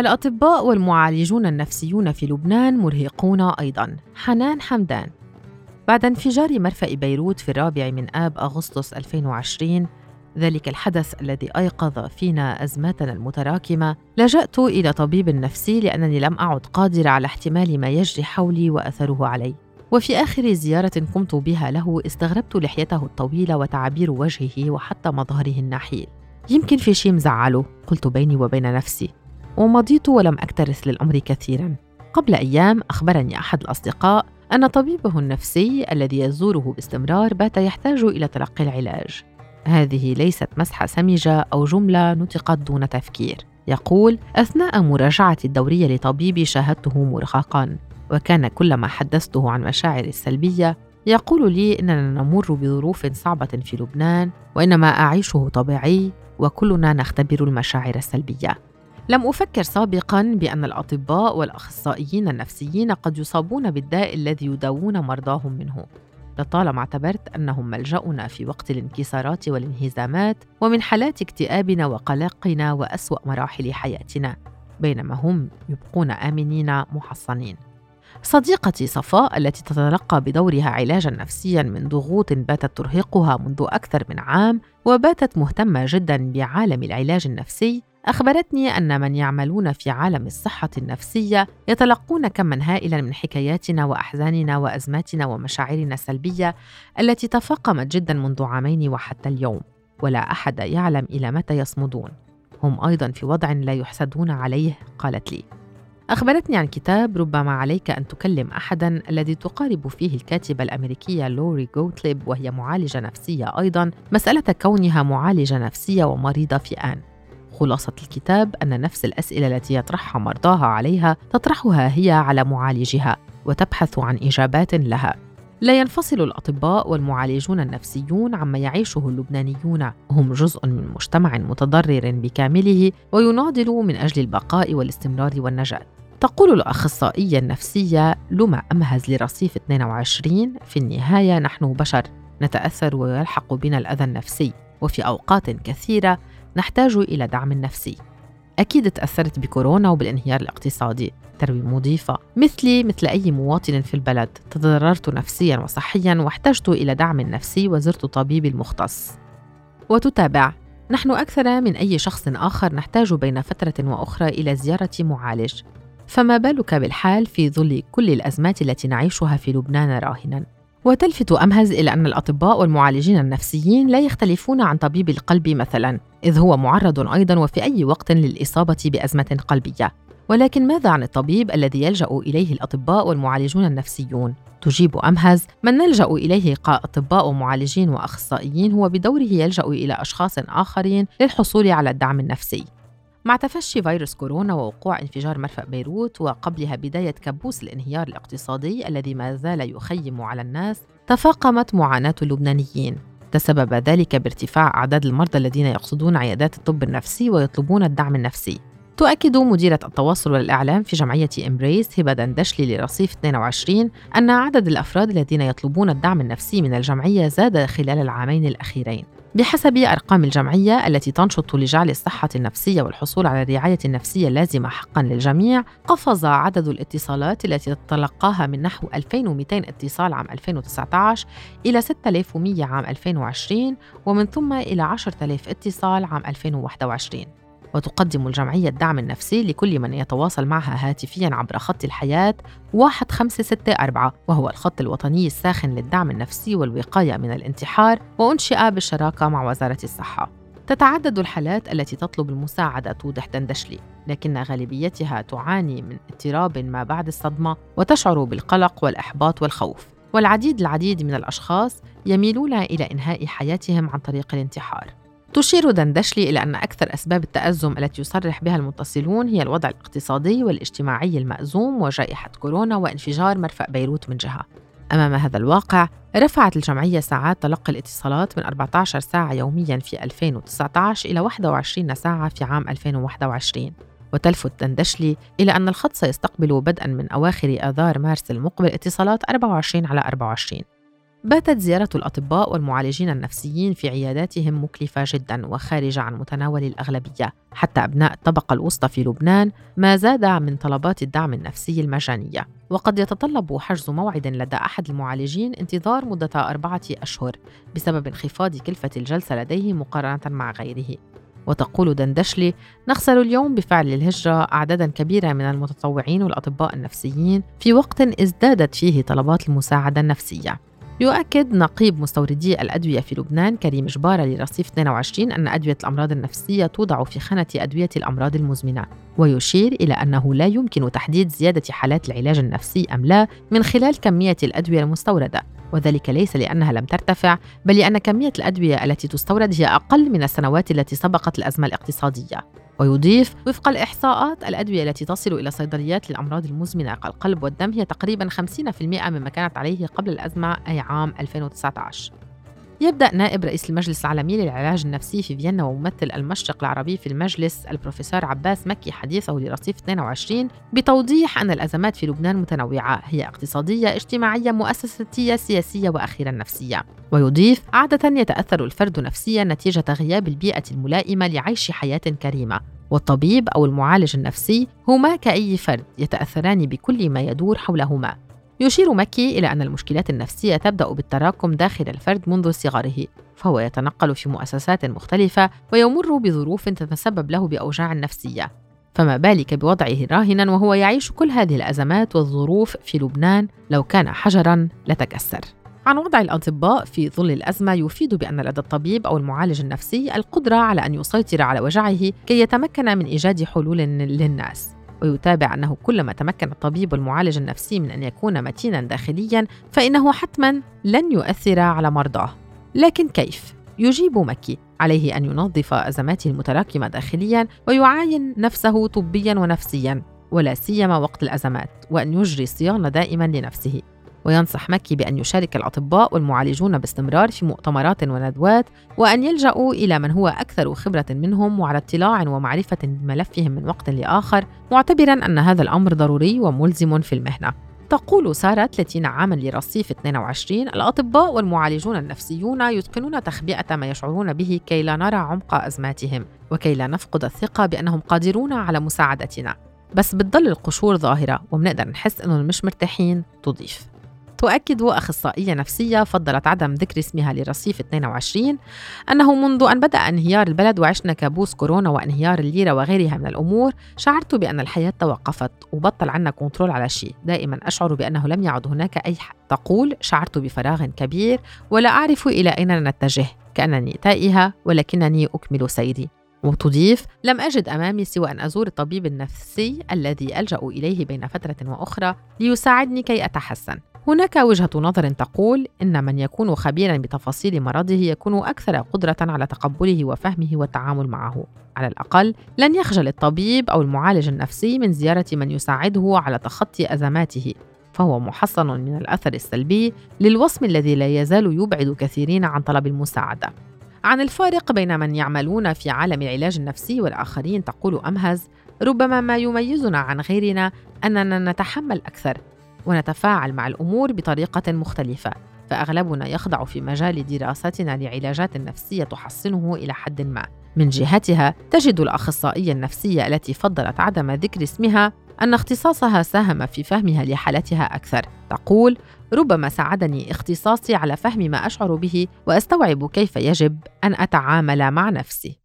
الأطباء والمعالجون النفسيون في لبنان مرهقون أيضاً. حنان حمدان. بعد انفجار مرفأ بيروت في الرابع من آب أغسطس 2020 ذلك الحدث الذي أيقظ فينا أزماتنا المتراكمة لجأت إلى طبيب نفسي لأنني لم أعد قادرة على احتمال ما يجري حولي وأثره علي. وفي آخر زيارة قمت بها له استغربت لحيته الطويلة وتعابير وجهه وحتى مظهره النحيل. يمكن في شيء مزعله. قلت بيني وبين نفسي. ومضيت ولم أكترث للأمر كثيرا. قبل أيام أخبرني أحد الأصدقاء أن طبيبه النفسي الذي يزوره باستمرار بات يحتاج إلى تلقي العلاج. هذه ليست مسحة سمجة أو جملة نطقت دون تفكير. يقول أثناء مراجعتي الدورية لطبيبي شاهدته مرهقا وكان كلما حدثته عن مشاعري السلبية يقول لي إننا نمر بظروف صعبة في لبنان وإن ما أعيشه طبيعي وكلنا نختبر المشاعر السلبية. لم أفكر سابقا بأن الأطباء والأخصائيين النفسيين قد يصابون بالداء الذي يداوون مرضاهم منه. لطالما اعتبرت أنهم ملجأنا في وقت الانكسارات والانهزامات ومن حالات اكتئابنا وقلقنا وأسوأ مراحل حياتنا بينما هم يبقون آمنين محصنين. صديقتي صفاء التي تتلقى بدورها علاجا نفسيا من ضغوط باتت ترهقها منذ أكثر من عام وباتت مهتمة جدا بعالم العلاج النفسي أخبرتني أن من يعملون في عالم الصحة النفسية يتلقون كما هائلا من حكاياتنا وأحزاننا وأزماتنا ومشاعرنا السلبية التي تفاقمت جدا منذ عامين وحتى اليوم ولا أحد يعلم إلى متى يصمدون. هم أيضا في وضع لا يحسدون عليه قالت لي. أخبرتني عن كتاب ربما عليك أن تكلم أحدا الذي تقارب فيه الكاتبة الأمريكية لوري جوتليب وهي معالجة نفسية أيضا مسألة كونها معالجة نفسية ومريضة في آن. خلاصة الكتاب أن نفس الأسئلة التي يطرحها مرضاها عليها تطرحها هي على معالجها وتبحث عن إجابات لها. لا ينفصل الأطباء والمعالجون النفسيون عما يعيشه اللبنانيون. هم جزء من مجتمع متضرر بكامله ويناضل من أجل البقاء والاستمرار والنجاة. تقول الأخصائية النفسية لما أمهز لرصيف 22 في النهاية نحن بشر نتأثر ويلحق بنا الأذى النفسي. وفي أوقات كثيرة نحتاج إلى دعم نفسي. أكيد تأثرت بكورونا وبالانهيار الاقتصادي. تروي مضيفة. مثلي مثل أي مواطن في البلد تضررت نفسيا وصحيا واحتجت إلى دعم نفسي وزرت طبيبي المختص وتتابع. نحن أكثر من أي شخص آخر نحتاج بين فترة وأخرى إلى زيارة معالج. فما بالك بالحال في ظل كل الأزمات التي نعيشها في لبنان راهنا؟ وتلفت أمهز إلى أن الأطباء والمعالجين النفسيين لا يختلفون عن طبيب القلب مثلا إذ هو معرض أيضا وفي أي وقت للإصابة بأزمة قلبية. ولكن ماذا عن الطبيب الذي يلجأ إليه الأطباء والمعالجون النفسيون؟ تجيب أمهز. من نلجأ إليه كأطباء ومعالجين وأخصائيين هو بدوره يلجأ إلى أشخاص آخرين للحصول على الدعم النفسي. مع تفشي فيروس كورونا ووقوع انفجار مرفأ بيروت وقبلها بداية كابوس الانهيار الاقتصادي الذي ما زال يخيم على الناس تفاقمت معاناة اللبنانيين. تسبب ذلك بارتفاع أعداد المرضى الذين يقصدون عيادات الطب النفسي ويطلبون الدعم النفسي. تؤكد مديرة التواصل والإعلام في جمعية إمبريس هبة دندشلي لرصيف 22 أن عدد الأفراد الذين يطلبون الدعم النفسي من الجمعية زاد خلال العامين الأخيرين. بحسب أرقام الجمعية التي تنشط لجعل الصحة النفسية والحصول على الرعاية النفسية اللازمة حقا للجميع قفز عدد الاتصالات التي تتلقاها من نحو 2200 اتصال عام 2019 إلى 6100 عام 2020 ومن ثم إلى 10000 اتصال عام 2021 وتقدم الجمعية الدعم النفسي لكل من يتواصل معها هاتفيا عبر خط الحياة 1564 وهو الخط الوطني الساخن للدعم النفسي والوقاية من الانتحار وأنشئ بالشراكة مع وزارة الصحة. تتعدد الحالات التي تطلب المساعدة توضح دندشلي لكن غالبيتها تعاني من اضطراب ما بعد الصدمة وتشعر بالقلق والإحباط والخوف. والعديد العديد من الأشخاص يميلون إلى إنهاء حياتهم عن طريق الانتحار. تشير دندشلي إلى أن أكثر أسباب التأزم التي يصرح بها المتصلون هي الوضع الاقتصادي والاجتماعي المأزوم وجائحة كورونا وانفجار مرفأ بيروت من جهة. أمام هذا الواقع رفعت الجمعية ساعات تلقي الاتصالات من 14 ساعة يوميا في 2019 إلى 21 ساعة في عام 2021 وتلفت دندشلي إلى أن الخط سيستقبل بدءا من أواخر آذار مارس المقبل اتصالات 24 على 24 باتت زيارة الأطباء والمعالجين النفسيين في عياداتهم مكلفة جدا وخارجة عن متناول الأغلبية. حتى أبناء الطبقة الوسطى في لبنان ما زاد من طلبات الدعم النفسي المجانية. وقد يتطلب حجز موعد لدى أحد المعالجين انتظار مدة أربعة أشهر بسبب انخفاض كلفة الجلسة لديه مقارنة مع غيره. وتقول دندشلي نخسر اليوم بفعل الهجرة أعدادا كبيرة من المتطوعين والأطباء النفسيين في وقت ازدادت فيه طلبات المساعدة النفسية. يؤكد نقيب مستوردي الأدوية في لبنان كريم جبارة لرصيف 22 أن أدوية الأمراض النفسية توضع في خانة أدوية الأمراض المزمنة ويشير إلى أنه لا يمكن تحديد زيادة حالات العلاج النفسي أم لا من خلال كمية الأدوية المستوردة. وذلك ليس لأنها لم ترتفع بل لأن كمية الأدوية التي تستورد هي أقل من السنوات التي سبقت الأزمة الاقتصادية. ويضيف وفق الإحصاءات الأدوية التي تصل إلى صيدليات للأمراض المزمنة كالقلب والدم هي تقريبا 50% مما كانت عليه قبل الأزمة أي عام 2019 يبدأ نائب رئيس المجلس العالمي للعلاج النفسي في فيينا وممثل المشرق العربي في المجلس البروفيسور عباس مكي حديثه لرصيف 22 بتوضيح أن الأزمات في لبنان متنوعة هي اقتصادية اجتماعية مؤسساتية سياسية وأخيرا نفسية. ويضيف عادة يتأثر الفرد نفسيا نتيجة غياب البيئة الملائمة لعيش حياة كريمة. والطبيب أو المعالج النفسي هما كأي فرد يتأثران بكل ما يدور حولهما. يشير مكي إلى أن المشكلات النفسية تبدأ بالتراكم داخل الفرد منذ صغره فهو يتنقل في مؤسسات مختلفة ويمر بظروف تتسبب له بأوجاع نفسية. فما بالك بوضعه راهنا وهو يعيش كل هذه الأزمات والظروف في لبنان لو كان حجرا لتكسر. عن وضع الأطباء في ظل الأزمة يفيد بأن لدى الطبيب أو المعالج النفسي القدرة على أن يسيطر على وجعه كي يتمكن من إيجاد حلول للناس. ويتابع أنه كلما تمكن الطبيب والمعالج النفسي من أن يكون متينا داخليا فإنه حتما لن يؤثر على مرضاه لكن كيف؟ يجيب مكي عليه أن ينظف أزماته المتراكمة داخليا ويعاين نفسه طبيا ونفسيا ولا سيما وقت الأزمات وأن يجري صيانة دائما لنفسه وينصح مكي بأن يشارك الأطباء والمعالجون باستمرار في مؤتمرات وندوات وأن يلجأوا إلى من هو أكثر خبرة منهم وعلى اطلاع ومعرفة بملفهم من وقت لآخر معتبرا أن هذا الأمر ضروري وملزم في المهنة. تقول سارة 30 عاما لرصيف 22 الأطباء والمعالجون النفسيون يتقنون تخبئة ما يشعرون به كي لا نرى عمق أزماتهم وكي لا نفقد الثقة بأنهم قادرون على مساعدتنا. بس بتضل القشور ظاهرة وبنقدر نحس إنهم مش مرتاحين تضيف. تؤكد أخصائية نفسية فضلت عدم ذكر اسمها لرصيف 22 أنه منذ أن بدأ انهيار البلد وعشنا كابوس كورونا وانهيار الليرة وغيرها من الأمور شعرت بأن الحياة توقفت وبطل عنا كنترول على شيء. دائما أشعر بأنه لم يعد هناك أي حد تقول شعرت بفراغ كبير ولا أعرف إلى أين نتجه كأنني تائهة ولكنني أكمل سيري وتضيف لم أجد أمامي سوى أن أزور الطبيب النفسي الذي ألجأ إليه بين فترة وأخرى ليساعدني كي أتحسن. هناك وجهة نظر تقول إن من يكون خبيرا بتفاصيل مرضه يكون أكثر قدرة على تقبله وفهمه والتعامل معه. على الأقل لن يخجل الطبيب أو المعالج النفسي من زيارة من يساعده على تخطي أزماته، فهو محصن من الأثر السلبي للوصم الذي لا يزال يبعد كثيرين عن طلب المساعدة. عن الفارق بين من يعملون في عالم العلاج النفسي والآخرين تقول أمهز: ربما ما يميزنا عن غيرنا أننا نتحمل أكثر ونتفاعل مع الأمور بطريقة مختلفة فأغلبنا يخضع في مجال دراستنا لعلاجات نفسية تحصنه إلى حد ما. من جهتها تجد الأخصائية النفسية التي فضلت عدم ذكر اسمها أن اختصاصها ساهم في فهمها لحالتها أكثر. تقول ربما ساعدني اختصاصي على فهم ما أشعر به وأستوعب كيف يجب أن أتعامل مع نفسي.